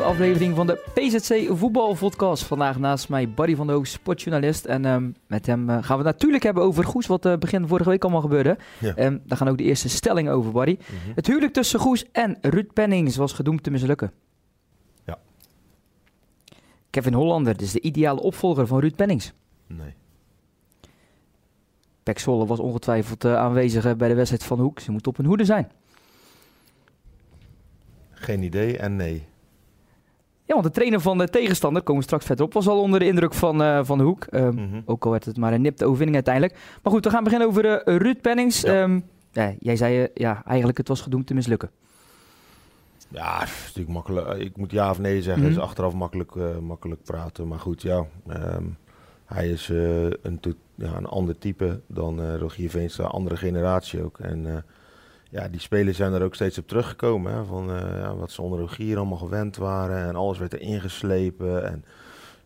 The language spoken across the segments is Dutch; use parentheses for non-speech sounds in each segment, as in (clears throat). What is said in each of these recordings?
Nieuwe aflevering van de PZC Voetbalpodcast. Vandaag naast mij Barry van der Hoog, sportjournalist. En ehm, met hem eh, gaan we het natuurlijk hebben over Goes, wat uh, begin vorige week allemaal gebeurde. Ja. En daar gaan ook de eerste stellingen over, Barry. Mhm. Het huwelijk tussen Goes en Ruud Pennings was gedoemd te mislukken. Ja. Kevin Hollander, dus de ideale opvolger van Ruud Pennings. Nee. Pek Zwolle was ongetwijfeld eh, aanwezig eh, bij de wedstrijd van Hoek. Ze moet op hun hoede zijn. Geen idee en nee. Ja, want de trainer van de tegenstander, komen we straks verder op, was al onder de indruk van, eh, van de Hoek. Ehm, Mhm. Ook al werd het maar een nipte overwinning uiteindelijk. Maar goed, we gaan beginnen over eh, Ruud Pennings. Ja. Ehm, ja, jij zei eh, ja, eigenlijk het was gedoemd te mislukken. Ja, is natuurlijk makkelijk. Ik moet ja of nee zeggen. Mhm. is achteraf makkelijk, makkelijk praten. Maar goed, ja. ehm, hij is een, ja, een ander type dan Rogier Veenstra. Andere generatie ook. En ja, die spelers zijn er ook steeds op teruggekomen. Hè, van eh, ja, wat ze onder Rogier allemaal gewend waren. En alles werd er ingeslepen. En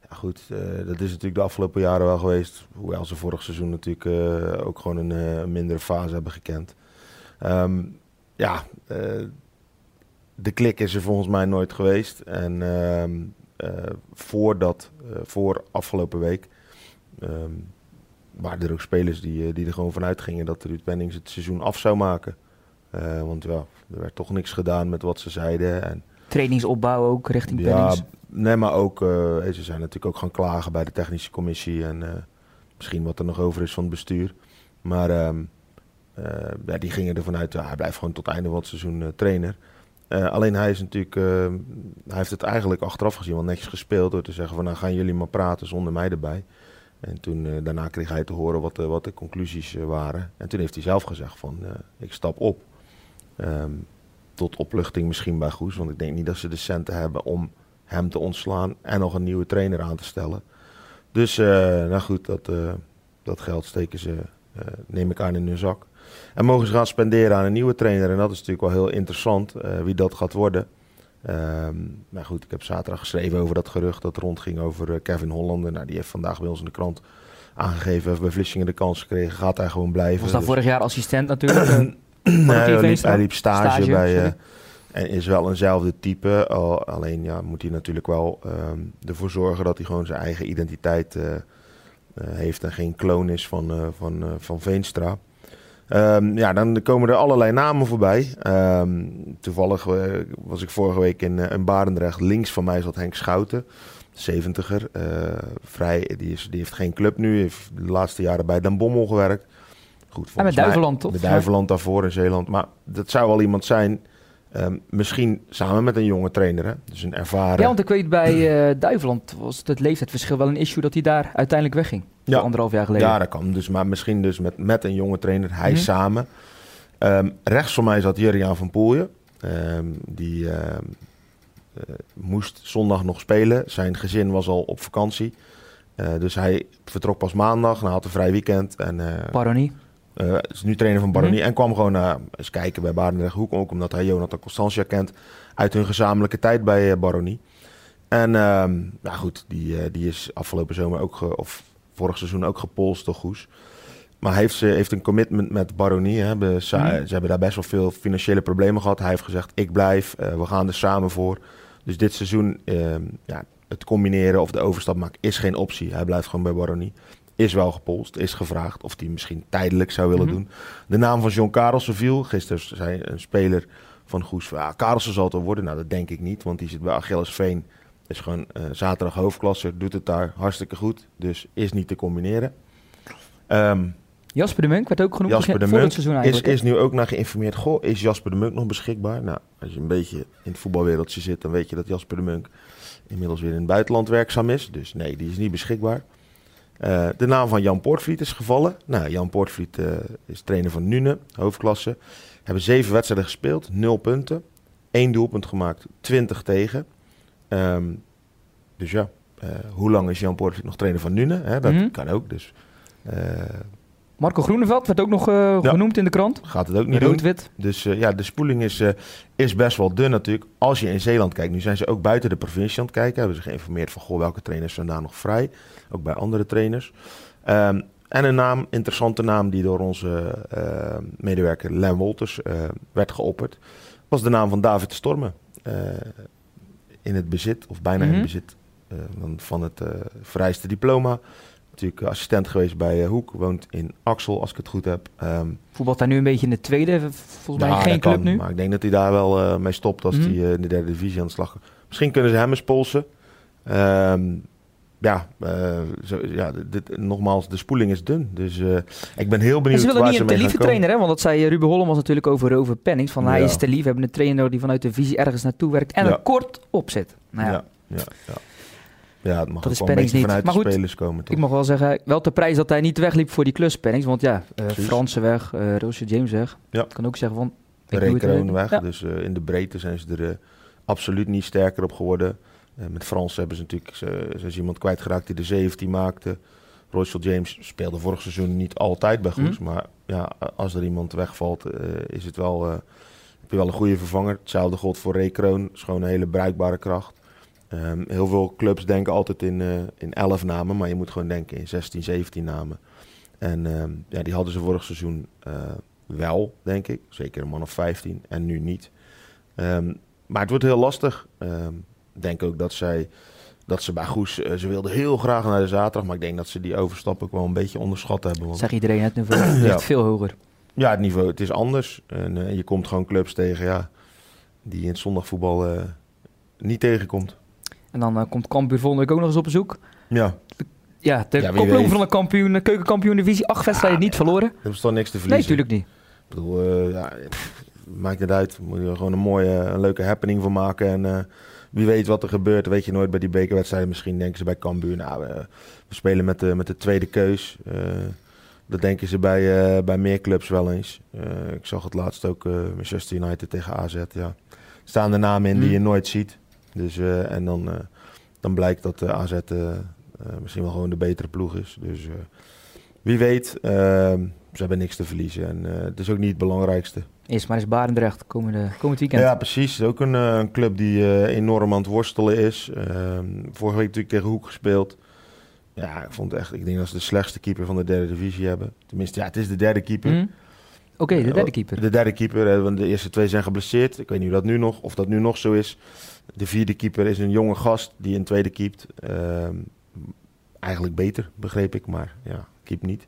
goed, eh, dat is natuurlijk de afgelopen jaren wel geweest. Hoewel ze vorig seizoen natuurlijk eh, ook gewoon een mindere fase hebben gekend. Ehm, ja, de klik is er volgens mij nooit geweest. En ehm eh, voordat, voor afgelopen week, ehm, waren er ook spelers die, die er gewoon vanuit gingen dat Ruud Pennings het seizoen af zou maken. Eh, want ja, er werd toch niks gedaan met wat ze zeiden. En Trainingsopbouw ook richting ja, Pennings. nee, maar ook, eh, ze zijn natuurlijk ook gaan klagen bij de technische commissie en eh, misschien wat er nog over is van het bestuur. Maar ehm, eh, ja, die gingen ervan uit, hij blijft gewoon tot einde van het seizoen trainer. Alleen hij is natuurlijk, eh, hij heeft het eigenlijk achteraf gezien wel netjes gespeeld door te zeggen van nou gaan jullie maar praten zonder mij erbij. En toen, daarna kreeg hij te horen wat, de- wat de conclusies waren. En toen heeft hij zelf gezegd van ik stap op. Ehm, tot opluchting misschien bij Goes. Want ik denk niet dat ze de centen hebben om hem te ontslaan en nog een nieuwe trainer aan te stellen. Dus eh, nou goed, dat, eh, dat geld steken ze, eh, neem ik aan, in hun zak. En mogen ze gaan spenderen aan een nieuwe trainer. En dat is natuurlijk wel heel interessant wie dat gaat worden. Ehm maar goed, ik heb zaterdag geschreven over dat gerucht dat rondging over Kevin Hollander. Nou, die heeft vandaag bij ons in de krant aangegeven, heeft bij Vlissingen de kans gekregen, gaat hij gewoon blijven. was daar Dus- vorig jaar assistent natuurlijk. (clears throat) hij, liep, Veenstra? hij liep stage, Stage, bij. eh, en is wel eenzelfde type. Al, alleen ja, moet hij natuurlijk wel ehm, ervoor zorgen dat hij gewoon zijn eigen identiteit eh, eh, heeft en geen kloon is van, van, van Veenstra. Ehm, ja, dan komen er allerlei namen voorbij. Ehm, toevallig was ik vorige week in, eh, in Barendrecht. Links van mij zat Henk Schouten, 70er. eh, vrij, die, is, die heeft geen club nu. Heeft de laatste jaren bij Den Bommel gewerkt. Goed, en met Duiveland toch? met Duiveland daarvoor in Zeeland. Maar dat zou wel iemand zijn, ehm, misschien samen met een jonge trainer. Hè? Dus een ervaren... Ja, want ik weet bij eh, Duiveland was het leeftijdsverschil wel een issue dat hij daar uiteindelijk wegging. Ja. Anderhalf jaar geleden. Ja, dat kan. Dus, maar misschien dus met, met een jonge trainer, hij Mhm. samen. Ehm, rechts van mij zat Juriaan van Poelje. Ehm, die eh, moest zondag nog spelen. Zijn gezin was al op vakantie. Eh, dus hij vertrok pas maandag. Nou, had een vrij weekend. En eh, Eh, is nu trainer van Baronie. Mhm. En kwam gewoon eh, eens kijken bij Barendrecht Hoek. Ook omdat hij Jonathan Constantia kent. Uit hun gezamenlijke tijd bij eh, Baronie. En ehm nou goed, die, eh, die is afgelopen zomer ook... Ge, of vorig seizoen ook gepolst door Goes. Maar hij heeft, ze, heeft een commitment met Baronie. Hè. Ze, Mhm. ze hebben daar best wel veel financiële problemen gehad. Hij heeft gezegd, ik blijf. we gaan er samen voor. Dus dit seizoen, ehm, ja, het combineren of de overstap maken is geen optie. Hij blijft gewoon bij Baronie. Is wel gepolst, is gevraagd of hij misschien tijdelijk zou willen Mhm. doen. De naam van John Karelsen viel. Gisteren zei een speler van Goes, van, ah, Karelsen zal het worden. Nou, dat denk ik niet, want die zit bij Achillesveen. Is gewoon eh, zaterdag hoofdklasse, doet het daar hartstikke goed. Dus is niet te combineren. Ehm, Jasper de Munk werd ook genoemd Jasper de Munk het seizoen is, is nu ook naar geïnformeerd. Goh, is Jasper de Munk nog beschikbaar? Nou, als je een beetje in het voetbalwereldje zit, dan weet je dat Jasper de Munk inmiddels weer in het buitenland werkzaam is. Dus nee, die is niet beschikbaar. Eh, de naam van Jan Poortvliet is gevallen. Nou, Jan Poortvliet eh, is trainer van Nune, hoofdklasse. Hebben zeven wedstrijden gespeeld, nul punten. Eén doelpunt gemaakt, 20 tegen. Ehm, dus ja, eh, hoe lang is Jan Poortvliet nog trainer van Nune? Hè, dat Mhm. kan ook. Dus Marco Groeneveld werd ook nog eh, Ja. genoemd in de krant. gaat het ook niet. Rood-wit. Dus eh, ja, de spoeling is, eh, is best wel dun natuurlijk. Als je in Zeeland kijkt, nu zijn ze ook buiten de provincie aan het kijken. Hebben ze geïnformeerd van goh, welke trainers zijn daar nog vrij. Ook bij andere trainers. Ehm, en een naam, interessante naam die door onze medewerker Len Wolters werd geopperd. Was de naam van David Stormen. In het bezit, of bijna in Mhm. het bezit, eh, dan van het vereiste diploma. Natuurlijk eh, assistent geweest bij eh, Hoek, woont in Axel, als ik het goed heb. Ehm, Voetbalt daar nu een beetje in de tweede. Volgens mij ja, geen club kan, nu. Maar ik denk dat hij daar wel eh, mee stopt als Mhm. hij in de derde divisie aan de slag gaat. Misschien kunnen ze hem eens polsen. Ehm, ja, zo, ja dit, nogmaals, de spoeling is dun. Dus eh, ik ben heel En benieuwd ze willen niet ze een te trainer, hè? Want dat zei Ruben Hollemans natuurlijk over Rover Pennings. Van hij Ja. is te lief. We hebben een trainer die vanuit de visie ergens naartoe werkt en Ja. er kort op zit. Nou ja, ja. Ja, het mag Dat is wel een Pennings beetje niet. vanuit Maar de goed, spelers komen. Toch? ik mag wel zeggen, wel te prijs dat hij niet wegliep voor die klus Pennings. Want ja, Precies. Fransen weg, eh Roosje James weg. Ja. Ik kan ook zeggen van... ik doe Ray het Kroon weer. weg. Ja. Dus eh, in de breedte zijn ze er absoluut niet sterker op geworden. Met Frans hebben ze natuurlijk ze, ze is iemand kwijtgeraakt die de 17 maakte. Royce James speelde vorig seizoen niet altijd bij Goes. Mhm. Maar ja, als er iemand wegvalt, is het wel, heb je wel een goede vervanger. Hetzelfde geldt voor Ray Kroon. is gewoon een hele bruikbare kracht. Ehm, heel veel clubs denken altijd in, eh in 11 namen. Maar je moet gewoon denken in 16, 17 namen. En ehm, ja, die hadden ze vorig seizoen eh, wel, denk ik. Zeker een man of 15 en nu niet. Ehm, maar het wordt heel lastig. Ik denk ook dat zij dat ze bij Goes, eh, ze wilden heel graag naar de zaterdag, maar ik denk dat ze die overstap ook wel een beetje onderschat hebben. Want, Zeg iedereen, het niveau (clears throat) ligt Ja. veel hoger. ja, het niveau, het is anders. En je komt gewoon clubs tegen, ja, die in het zondagvoetbal niet tegenkomt. En dan eh, komt Cambuur volgende week ook nog eens op bezoek. Ja, Ja, de Ja, koploper van de kampioen, de keukenkampioen divisie. Acht wedstrijden niet verloren. er is toch niks te Nee, verliezen. natuurlijk niet. Ik bedoel, eh, ja, maakt het uit. Moet je er gewoon een mooie, een leuke happening van maken. En eh, wie weet wat er gebeurt, weet je nooit bij die bekerwedstrijden. Misschien denken ze bij Cambuur, nou, we, we spelen met de, met de tweede keus. Eh, dat denken ze bij, eh, bij meer clubs wel eens. Eh, ik zag het laatst ook, eh, Manchester United tegen AZ. Ja. Staan er namen in die Hmm. je nooit ziet. Dus, eh, en dan, eh, dan blijkt dat de AZ eh, misschien wel gewoon de betere ploeg is. Dus wie weet, eh, ze hebben niks te verliezen. En het is ook niet het belangrijkste. Eerst maar eens Barendrecht, komende, komend weekend. Ja, precies. Het is ook een, een club die enorm aan het worstelen is. Ehm, vorige week natuurlijk tegen Hoek gespeeld. Ja, ik vond echt, ik denk dat ze de slechtste keeper van de derde divisie hebben. Tenminste, ja, het is de derde keeper. Hm? Oké, de derde keeper. De derde keeper, want de eerste twee zijn geblesseerd. Ik weet niet hoe dat nu nog, of dat nu nog zo is. De vierde keeper is een jonge gast die een tweede keept. Ehm, eigenlijk beter, begreep ik, maar ja, keep niet.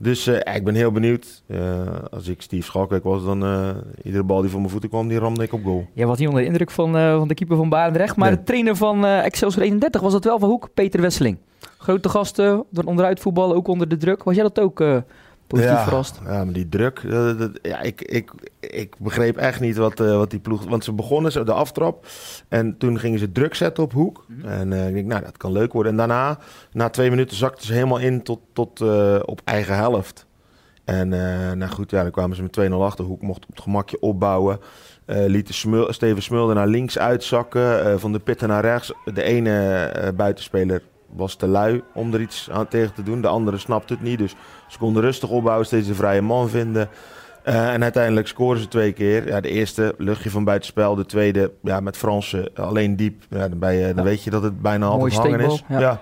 Dus eh, ja, ik ben heel benieuwd. Eh, als ik Steve Schalkwijk was, dan eh, iedere bal die voor mijn voeten kwam, die ramde ik op goal. Jij was niet onder de indruk van, van de keeper van Barendrecht. Maar Nee. de trainer van Excelsior 31 was dat wel van Hoek, Peter Wesseling. Grote gasten, door onderuit voetballen, ook onder de druk. Was jij dat ook positief ja, verrast? Ja, maar die druk. eh, dat- ja, ik, ik, ik begreep echt niet wat, eh, wat die ploeg. Want ze begonnen zo de aftrap. En toen gingen ze druk zetten op hoek. Mhm. En eh, ik denk, nou, dat kan leuk worden. En daarna, na twee minuten, zakten ze helemaal in tot, tot op eigen helft. En nou goed, ja, dan kwamen ze met 2-0 achter. Hoek mocht op het gemakje opbouwen. Lieten Smul, Steven Smulder naar links uitzakken. van de pitten naar rechts. De ene buitenspeler was te lui om er iets aan tegen te doen. De andere snapte het niet. Dus ze konden rustig opbouwen, steeds een vrije man vinden. Eh, en uiteindelijk scoren ze twee keer. Ja, de eerste luchtje van buitenspel. De tweede ja, met Fransen alleen diep. Ja, dan, Ja. weet je dat het bijna altijd hangen is. steekbal, ja.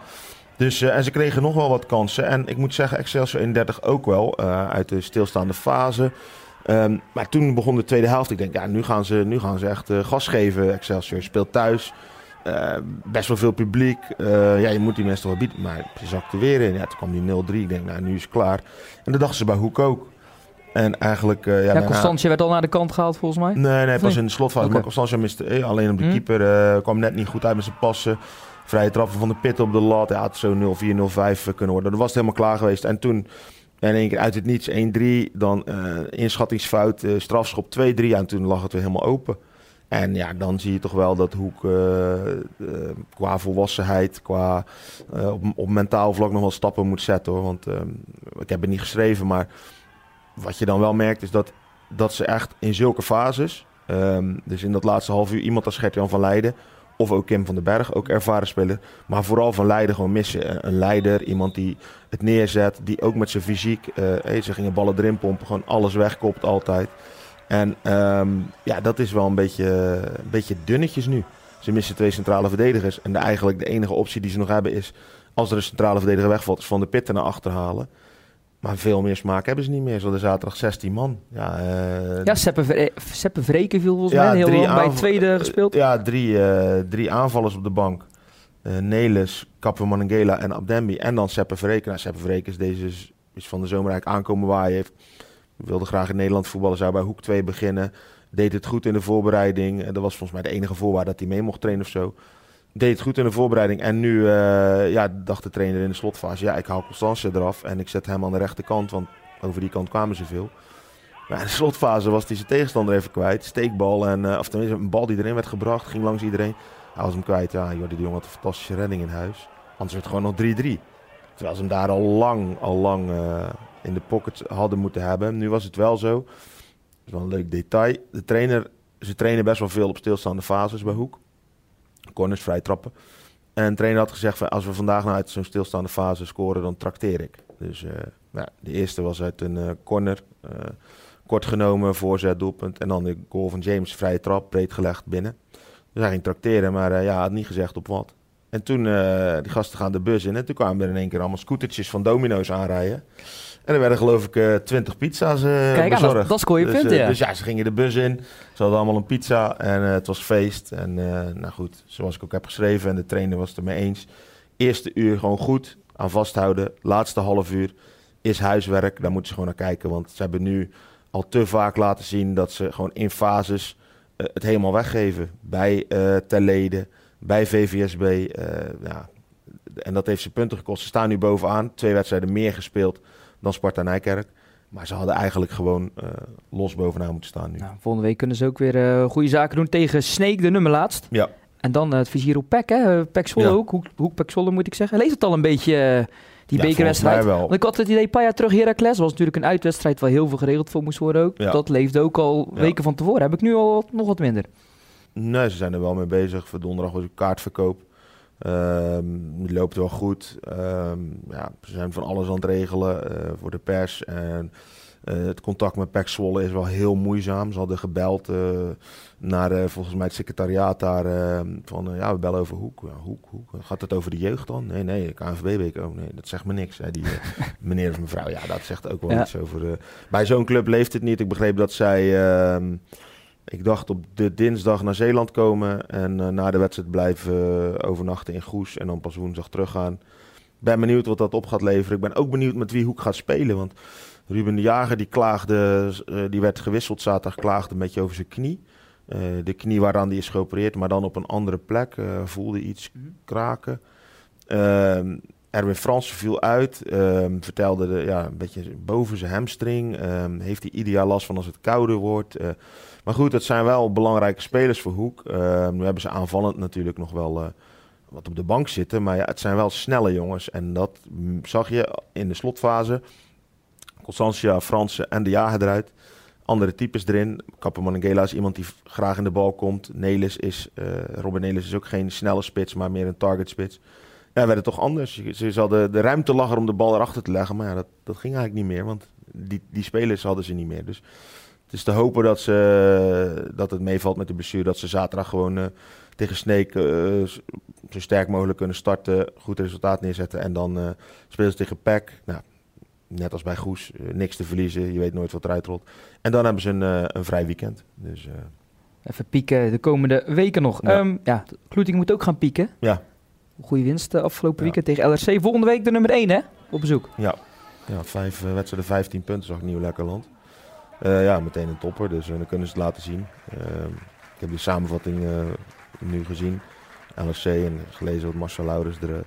Dus, eh, en ze kregen nog wel wat kansen. En ik moet zeggen, Excelsior 31 ook wel. eh, uit de stilstaande fase. Ehm, maar toen begon de tweede helft. Ik denk, ja, nu gaan ze, nu gaan ze echt gas geven. Excelsior speelt thuis. Eh, best wel veel publiek. Eh, ja, je moet die mensen toch wel bieden. Maar ze zakte weer in. Ja, toen kwam die 0-3. Ik denk, nou, nu is het klaar. En dat dachten ze bij Hoek ook. En eigenlijk... eh, ja, Ja, Constantia werd al naar de kant gehaald volgens mij. Nee, nee, pas in de slotfase. Maar Constantia miste eh, alleen op de Hm. keeper. kwam net niet goed uit met zijn passen. Vrije trappen van de pit op de lat. Ja, had zo 0-4, 0-5 kunnen worden. Dat was het helemaal klaar geweest. En toen in één keer uit het niets 1-3. Dan inschattingsfout, strafschop 2-3. Ja, en toen lag het weer helemaal open. En ja, dan zie je toch wel dat Hoek eh, eh, qua volwassenheid, qua eh, op, op mentaal vlak nog wel stappen moet zetten. Hoor. Want ehm, ik heb het niet geschreven, maar wat je dan wel merkt is dat, dat ze echt in zulke fases, ehm, dus in dat laatste half uur, iemand als Gert-Jan van Leiden of ook Kim van den Berg, ook ervaren speler, maar vooral van Leiden gewoon missen. Een- leider, iemand die het neerzet, die ook met zijn fysiek, hey, ze gingen ballen erin pompen, gewoon alles wegkopt altijd. En ehm, ja, dat is wel een beetje, een beetje dunnetjes nu. Ze missen twee centrale verdedigers. En de, eigenlijk de enige optie die ze nog hebben is... als er een centrale verdediger wegvalt... is Van de Pitten naar achter halen. Maar veel meer smaak hebben ze niet meer. Ze hadden zaterdag 16 man. Ja, uh, ja Seppe, Vre Seppe Vreken viel volgens mij heel lang bij het tweede gespeeld. Ja, drie, uh, drie aanvallers op de bank. Uh, Nelis, Manangela en Abdembi. En dan Seppe Vreken. Nou, Seppe Vreken is deze is van de zomer eigenlijk aankomen waar hij heeft. Wilde graag in Nederland voetballen, zou bij Hoek 2 beginnen. Deed het goed in de voorbereiding. Dat was volgens mij de enige voorwaarde dat hij mee mocht trainen of zo deed het goed in de voorbereiding. En nu uh, ja, dacht de trainer in de slotfase, ja, ik haal Constance eraf en ik zet hem aan de rechterkant, want over die kant kwamen ze veel. Maar in de slotfase was hij zijn tegenstander even kwijt. Steekbal, en, uh, of tenminste een bal die erin werd gebracht, ging langs iedereen. Hij was hem kwijt. Ja, joh, die jongen had een fantastische redding in huis. Anders werd het gewoon nog 3-3. Terwijl ze hem daar al lang, al lang in de pocket hadden moeten hebben. Nu was het wel zo. Dat is wel een leuk detail. De trainer, ze trainen best wel veel op stilstaande fases bij Hoek corners, vrij trappen. En de trainer had gezegd, van, als we vandaag nou uit zo'n stilstaande fase scoren, dan trakteer ik. Dus uh, ja, de eerste was uit een uh, corner, uh, kort genomen, voorzet, doelpunt. En dan de goal van James, vrije trap, breed gelegd binnen. Dus hij ging trakteren, maar ja, had niet gezegd op wat. En toen, die gasten gaan de bus in en toen kwamen er in één keer allemaal scootertjes van domino's aanrijden. En er werden geloof ik uh, eh, 20 pizza's uh, Kijk, bezorgd. dat, dat is je dus, punt, uh, ja. Dus ja, ze gingen de bus in. Ze hadden allemaal een pizza en het was feest. En nou goed, zoals ik ook heb geschreven en de trainer was het er mee eens. Eerste uur gewoon goed aan vasthouden. Laatste half uur is huiswerk. Daar moeten ze gewoon naar kijken. Want ze hebben nu al te vaak laten zien dat ze gewoon in fases het helemaal weggeven. Bij uh, Terleden, bij VVSB. ja. En dat heeft ze punten gekost. Ze staan nu bovenaan. Twee wedstrijden meer gespeeld dan Sparta Nijkerk. Maar ze hadden eigenlijk gewoon uh, los bovenaan moeten staan nu. Nou, volgende week kunnen ze ook weer uh, goede zaken doen tegen Sneek, de nummer laatst. Ja. En dan uh, het vizier op Pek, hè? Pek Zwolle ja. ook. Hoek, Hoek Pek Zwolle moet ik zeggen. Lees het al een beetje, die ja, bekerwedstrijd? Want ik had het idee, een paar jaar terug Heracles was natuurlijk een uitwedstrijd waar heel veel geregeld voor moest worden ook. Ja. Dat leefde ook al weken van tevoren. Heb ik nu al wat, nog wat minder? Nee, ze zijn er wel mee bezig. Voor donderdag was een kaartverkoop. Um, het loopt wel goed. Um, ja, ze zijn van alles aan het regelen uh, voor de pers. En uh, het contact met Pek Zwolle is wel heel moeizaam. Ze hadden gebeld uh, naar volgens mij het secretariaat daar. ehm, van ja, we bellen over Hoek. Ja, hoek, Hoek. Gaat het over de jeugd dan? Nee, nee, KNVB-week. Oh nee, dat zegt me niks. Hè, die (laughs) meneer of mevrouw. Ja, dat zegt ook wel Ja. iets over. bij zo'n club leeft het niet. Ik begreep dat zij. Ehm, ik dacht op de dinsdag naar Zeeland komen en uh, na de wedstrijd blijven uh, overnachten in Goes en dan pas woensdag teruggaan. Ben benieuwd wat dat op gaat leveren. Ik ben ook benieuwd met wie Hoek gaat spelen. Want Ruben de Jager die klaagde, uh, die werd gewisseld zaterdag, klaagde een beetje over zijn knie. Uh, de knie waaraan die is geopereerd, maar dan op een andere plek. Uh, voelde iets kraken. Ehm, Erwin Fransen viel uit. Um, vertelde de, ja, een beetje boven zijn hamstring. Um, heeft hij ideaal last van als het kouder wordt. Maar goed, het zijn wel belangrijke spelers voor Hoek. Uh, nu hebben ze aanvallend natuurlijk nog wel uh, wat op de bank zitten. Maar ja, het zijn wel snelle jongens. En dat zag je in de slotfase. Constantia, Fransen en de Jager eruit. Andere types erin. Kapperman Gela is iemand die graag in de bal komt. Nelis is, uh, Robin Nelis is ook geen snelle spits, maar meer een target spits. Ja, werd het toch anders. Ze hadden de ruimte lag er om de bal erachter te leggen. Maar ja, dat, dat ging eigenlijk niet meer. Want die, die spelers hadden ze niet meer. Dus het is te hopen dat, ze, dat het meevalt met de bestuur. Dat ze zaterdag gewoon uh, tegen Sneek uh, zo sterk mogelijk kunnen starten. Goed resultaat neerzetten. En dan uh, spelen ze tegen PEC. Nou, net als bij Goes. niks te verliezen. Je weet nooit wat eruit rolt. En dan hebben ze een, een vrij weekend. Dus, Even pieken de komende weken nog. Ja. Um, ja, Kloeting moet ook gaan pieken. Ja. Goede winst uh, afgelopen Ja. weekend tegen LRC. Volgende week de nummer 1 hè, op bezoek. Ja, ja vijf wedstrijden, 15 punten, zag ik Nieuw Lekkerland. Uh, ja, meteen een topper, dus dan kunnen ze het laten zien. Ehm, ik heb die samenvatting eh, nu gezien, LSC, en gelezen wat Marcel Laurens er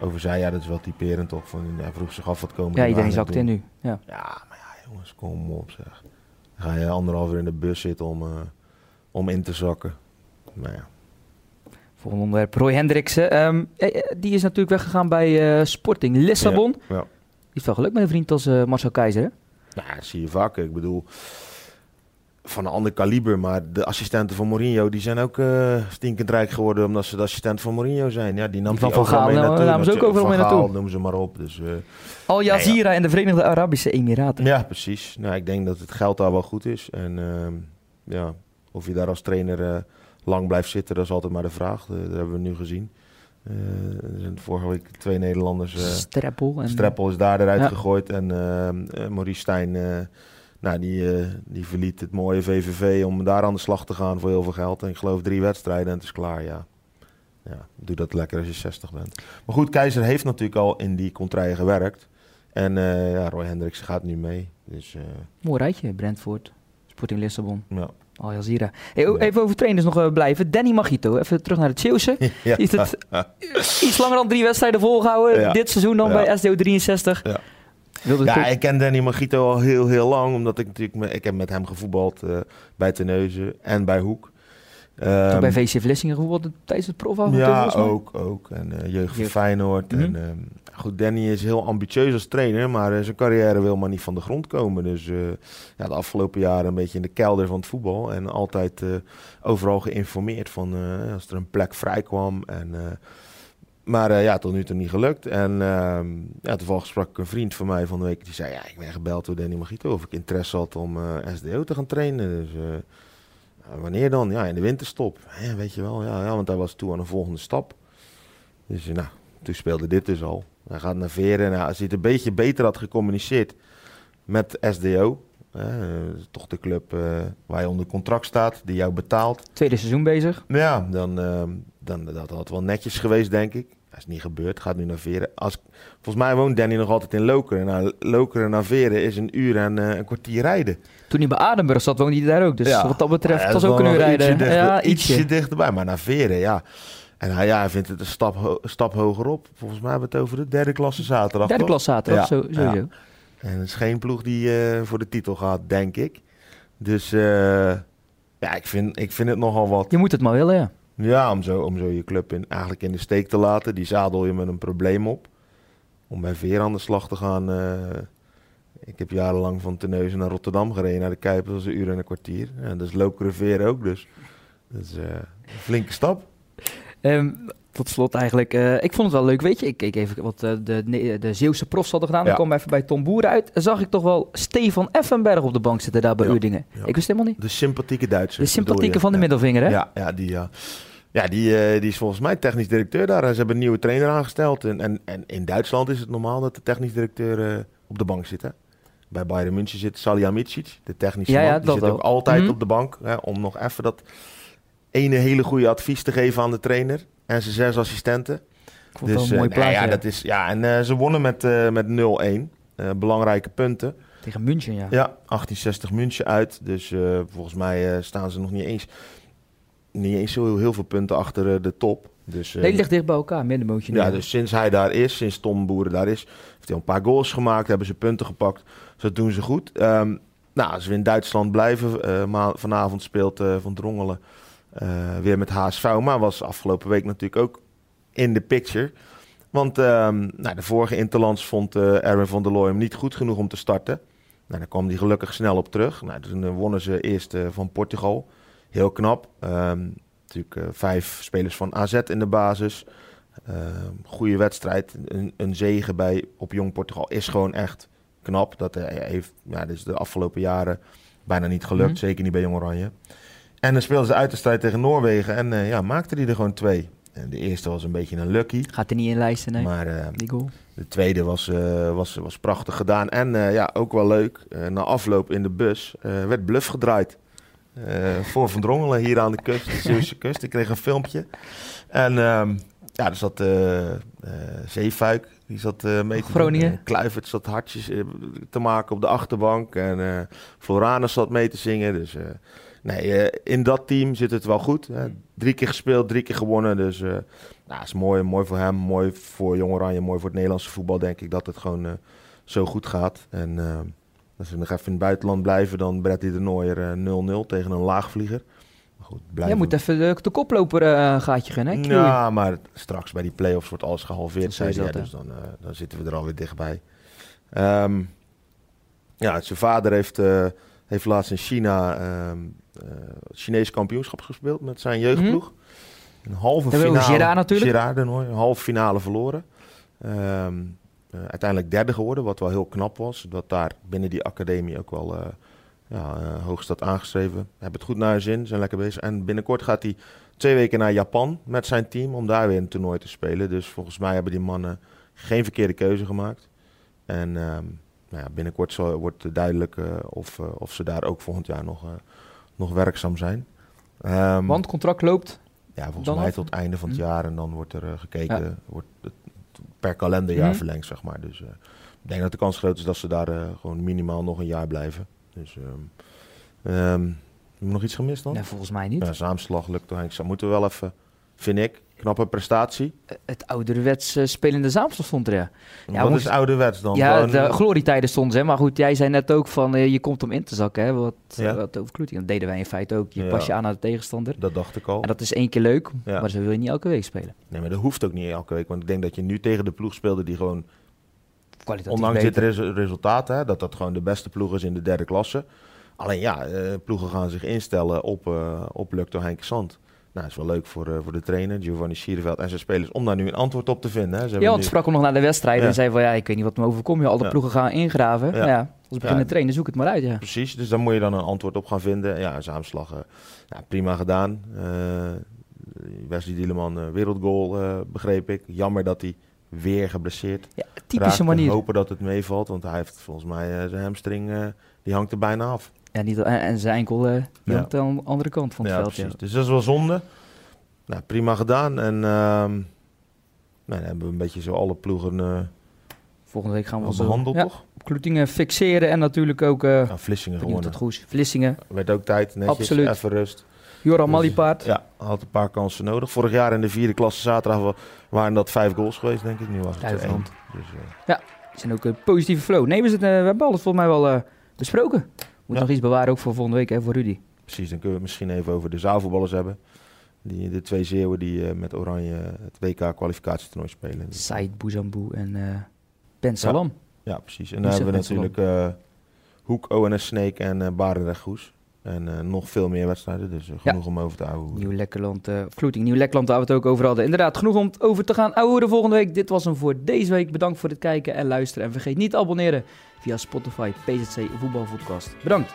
over zei. Ja, dat is wel typerend toch, van, hij vroeg zich af wat komen Ja, iedereen zakt in nu. Ja. Ja, maar ja, jongens, kom op zeg. Dan ga je anderhalf uur in de bus zitten om, om in te zakken. Nou ja. Volgende onderwerp, Roy Hendriksen. Um, die is natuurlijk weggegaan bij uh, Sporting Lissabon. Ja, ja. Die heeft wel geluk met een vriend als uh, Marcel Keizer? Nou, dat zie je vaak. Ik bedoel, van een ander kaliber. Maar de assistenten van Mourinho, die zijn ook uh, stinkend rijk geworden omdat ze de assistenten van Mourinho zijn. Ja, die nam van die Van Gaal mee naartoe. namen ze ook overal mee naartoe. noem ze maar op. Dus, uh, Al Jazeera nee, ja. en de Verenigde Arabische Emiraten. Ja, precies. Nou, ik denk dat het geld daar wel goed is. En uh, ja, of je daar als trainer uh, lang blijft zitten, dat is altijd maar de vraag. Dat hebben we nu gezien. Eh, er zijn vorige week twee Nederlanders. eh, Streppel. En, Streppel is daar eruit Ja. gegooid. En eh, eh, Maurice Stijn, eh, nou, die, eh, die verliet het mooie VVV om daar aan de slag te gaan voor heel veel geld. En ik geloof drie wedstrijden en het is klaar, ja. Ja, doe dat lekker als je 60 bent. Maar goed, Keizer heeft natuurlijk al in die contraille gewerkt. En eh, ja, Roy Hendricks gaat nu mee. Dus eh, Mooi rijtje, Brentford. Sporting Lissabon. ja. Al Jazeera. Hey, oh, Ja. Even over trainers nog eh, blijven. Danny Magito, even terug naar het Zeeuwse. ja. (laughs) Is het iets langer dan drie wedstrijden volgehouden. Ja. Dit seizoen dan bij SDO 63. Ja. Ja, ik ken Danny Magito al heel, heel lang. Omdat ik natuurlijk... me- ik heb met hem gevoetbald eh, bij Terneuzen en bij Hoek. Toen Ehm, bij VC Vlissingen gevoeld tijdens het profavontuur Ja, ook. ook. En eh, jeugd van. Feyenoord. Mhm. En, ehm, goed, Danny is heel ambitieus als trainer, maar eh, zijn carrière wil maar niet van de grond komen. Dus eh, ja, de afgelopen jaren een beetje in de kelder van het voetbal. En altijd overal geïnformeerd van als er een plek vrij kwam. En, maar ja, tot nu toe niet gelukt. En ehm, ja, toevallig sprak ik een vriend van mij van de week. Die zei, ja, ik ben gebeld door Danny Magito of ik interesse had om SDO te gaan trainen. Dus wanneer dan? Ja, in de winterstop. Ja, weet je wel, ja, ja, want hij was toe aan een volgende stap. Dus nou, toen speelde dit dus al. Hij gaat naar Veren. Nou, als hij het een beetje beter had gecommuniceerd met SDO, eh, toch de club eh, waar je onder contract staat, die jou betaalt. Tweede seizoen bezig. Ja, dan, eh, dan dat had wel netjes geweest, denk ik. Dat is niet gebeurd, gaat nu naar Veren. Als, volgens mij woont Danny nog altijd in Lokeren. Nou, Lokeren naar Veren is een uur en eh, een kwartier rijden. Toen hij bij Adenburg zat, woonde hij daar ook. Dus Ja. wat dat betreft, Ja, was ook een uur rijden. Ietsje, dichter, ja, ietsje ietsje. dichterbij, maar naar Veren, ja. En hij, ja, hij vindt het een stap, ho- stap hoger op. Volgens mij hebben we het over de derde klasse zaterdag. Derde toch? klas zaterdag, Ja, zo, sowieso. ja. En het is geen ploeg die eh, voor de titel gaat, denk ik. Dus eh, ja, ik vind, ik vind het nogal wat. Je moet het maar willen, ja. Ja, om zo, om zo je club in, eigenlijk in de steek te laten. Die zadel je met een probleem op. Om bij Veer aan de slag te gaan. eh, ik heb jarenlang van Terneuzen naar Rotterdam gereden. Naar de Kuip, dat was een uur en een kwartier. Ja, dat is Lokeren Veer ook, dus dat is eh, een flinke stap. Ehm, tot slot eigenlijk, eh, ik vond het wel leuk, weet je. Ik keek even wat eh, de, de Zeeuwse profs hadden gedaan. Dan Ja. kwam even bij Tom Boeren uit. En zag ik toch wel Stefan Effenberg op de bank zitten daar bij Ja, Uerdingen. ja. Ik wist helemaal niet. De sympathieke Duitser. De sympathieke van de middelvinger, hè? Ja, ja, die, ja. ja die, eh, die is volgens mij technisch directeur daar. Ze hebben een nieuwe trainer aangesteld. En, en, en in Duitsland is het normaal dat de technisch directeur eh, op de bank zit. Hè? Bij Bayern München zit Salihamidzic, de technische Ja, man. die zit ook altijd Mhm. op de bank. Hè, om nog even dat ene hele goede advies te geven aan de trainer. En zijn zes assistenten. Dus, een mooi eh, nou plaatje. ja, dat is, ja, en eh, ze wonnen met, eh, met 0-1. Eh, belangrijke punten. Tegen München, ja. Ja, 1860 München uit. Dus volgens mij staan ze nog niet eens, niet eens zo heel, heel veel punten achter de top. Dus, Nee, ligt dicht bij elkaar, middenmootje. ja, dus sinds hij daar is, sinds Tom Boeren daar is, heeft hij een paar goals gemaakt, hebben ze punten gepakt. Dus dat doen ze goed. Ehm, nou, als we in Duitsland blijven, ma- vanavond speelt Van Drongelen eh, weer met HSV, maar was afgelopen week natuurlijk ook in de picture. Want ehm, nou, de vorige Interlands vond eh, Erwin van der Looy hem niet goed genoeg om te starten. Nou, daar kwam hij gelukkig snel op terug. Nou, toen eh, wonnen ze eerst eh, van Portugal. Heel knap. Ehm, natuurlijk vijf spelers van AZ in de basis. Ehm goede wedstrijd. Een, een zege bij, op Jong Portugal is gewoon echt knap. Dat heeft ja, dus de afgelopen jaren bijna niet gelukt. Mhm. Zeker niet bij Jong Oranje. En dan speelden ze uit de strijd tegen Noorwegen. En eh, ja, maakte hij er gewoon twee. En de eerste was een beetje een lucky. Gaat er niet in lijsten, nee. Maar eh, Die goal. de tweede was, eh, was, was prachtig gedaan. En ja, ook wel leuk. na afloop in de bus werd bluff gedraaid. Voor Van Drongelen hier aan de kust, de Zeeuwse kust. Ik kreeg een filmpje. En ehm, ja, er zat Zeefuik, die zat mee te Groningen. En Kluivert zat hartjes te maken op de achterbank. En Floranus zat mee te zingen. Dus nee, eh, in dat team zit het wel goed. Hè. Drie keer gespeeld, drie keer gewonnen. Dus eh nou, is mooi, mooi voor hem, mooi voor Jong Oranje, mooi voor het Nederlandse voetbal, denk ik, dat het gewoon eh, zo goed gaat. En als we nog even in het buitenland blijven, dan Bretty de Nooier eh, 0-0 tegen een laagvlieger. Maar goed, Jij moet even de, de koploper een gaatje gaan, hè? Ja, maar straks bij die play-offs wordt alles gehalveerd, zei hij. dat? Dus dan, dan zitten we er alweer dichtbij. Ehm, ja, zijn vader heeft, heeft laatst in China ehm eh, het Chinees kampioenschap gespeeld met zijn jeugdploeg. Een halve hebben finale. Gerard natuurlijk. Gerard een halve finale verloren. Ehm, eh, uiteindelijk derde geworden, wat wel heel knap was. Dat daar binnen die academie ook wel eh, ja, uh, hoog staat aangeschreven. Hebben het goed naar zijn zin, zijn lekker bezig. En binnenkort gaat hij twee weken naar Japan met zijn team om daar weer een toernooi te spelen. Dus volgens mij hebben die mannen geen verkeerde keuze gemaakt. En ehm, nou ja, binnenkort zal, wordt duidelijk uh, of, uh, of ze daar ook volgend jaar nog, nog werkzaam zijn. Um, Want contract loopt? Ja, volgens mij tot het einde van het hm. jaar. En dan wordt er gekeken, wordt het per kalenderjaar hm. verlengd, zeg maar. Dus ik denk dat de kans groot is dat ze daar gewoon minimaal nog een jaar blijven. Dus... Um, um, nog iets gemist dan? Nee, volgens mij niet. Ja, Zaamslag lukt toch eigenlijk. Moeten we wel even, vind ik, knappe prestatie. Eh, het ouderwets uh, spelende Zaamslag stond er, ja. ja Wat is ouderwets dan? Ja, Gewoon, de glorietijden stonden ze. Maar goed, jij zei net ook van, uh, je komt om in te zakken, hè. Wat, ja. wat overkloeting. Dat deden wij in feite ook. Je ja. pas je aan naar de tegenstander. Dat dacht ik al. En dat is één keer leuk, ja. maar ze wil je niet elke week spelen. Nee, maar dat hoeft ook niet elke week. Want ik denk dat je nu tegen de ploeg speelde die gewoon... Ondanks beter. dit res resultaat, hè, dat dat gewoon de beste ploeg is in de derde klasse Alleen ja, uh, ploegen gaan zich instellen op, uh, op Lukto Henk Sand. Nou, dat is wel leuk voor, uh, voor de trainer, Giovanni Schierveld en zijn spelers, om daar nu een antwoord op te vinden. Hè. Ze ja, want nu... sprak hem nog naar de wedstrijd ja. en zei van ja, ik weet niet wat me overkomt. Alle ja. ploegen gaan ingraven. Ja. ja als we beginnen trainen, zoek het maar uit. Ja. Precies, dus daar moet je dan een antwoord op gaan vinden. Ja, Zaamslag, ja, prima gedaan. Wesley Dieleman, wereldgoal, begreep ik. Jammer dat hij weer geblesseerd ja, typische manier. hopen dat het meevalt, want hij heeft volgens mij zijn hamstring, die hangt er bijna af. Ja, niet, en zijn enkel uh, ja. aan de andere kant van het ja, veld. Precies. Ja. Dus dat is wel zonde. Nou, prima gedaan. En uh, nou, dan hebben we een beetje zo alle ploegen uh, Volgende week gaan we behandeld, ja, toch? Kloetingen fixeren en natuurlijk ook... Uh, ja, Vlissingen gewonnen. Het goed. Vlissingen. Werd ook tijd, netjes, Absoluut. even rust. Joram dus, Mallipaard. Ja, had een paar kansen nodig. Vorig jaar in de vierde klasse zaterdag waren dat vijf goals geweest, denk ik. Nu was het één. Dus, ja, het zijn ook een positieve flow. Nee, we, zitten, we hebben alles volgens mij wel besproken. Moet nog iets bewaren ook voor volgende week, hè, voor Rudy. Precies, dan kunnen we het misschien even over de zaalvoetballers hebben. Die, de twee Zeeuwen die uh, met Oranje het WK-kwalificatietoernooi spelen. Said Bouzambou en uh, Ben Salam. Ja, ja precies. En dan hebben we natuurlijk uh, Hoek, ONS Snake en uh, Barendrecht Goes. En nog veel meer wedstrijden, dus genoeg ja. om over te houden. Nieuw Lekkerland, uh, Vloeting, Nieuw Lekkerland, waar we het ook over hadden. Inderdaad, genoeg om over te gaan ouwen de volgende week. Dit was hem voor deze week. Bedankt voor het kijken en luisteren. En vergeet niet te abonneren via Spotify, PZC Voetbalpodcast. Bedankt.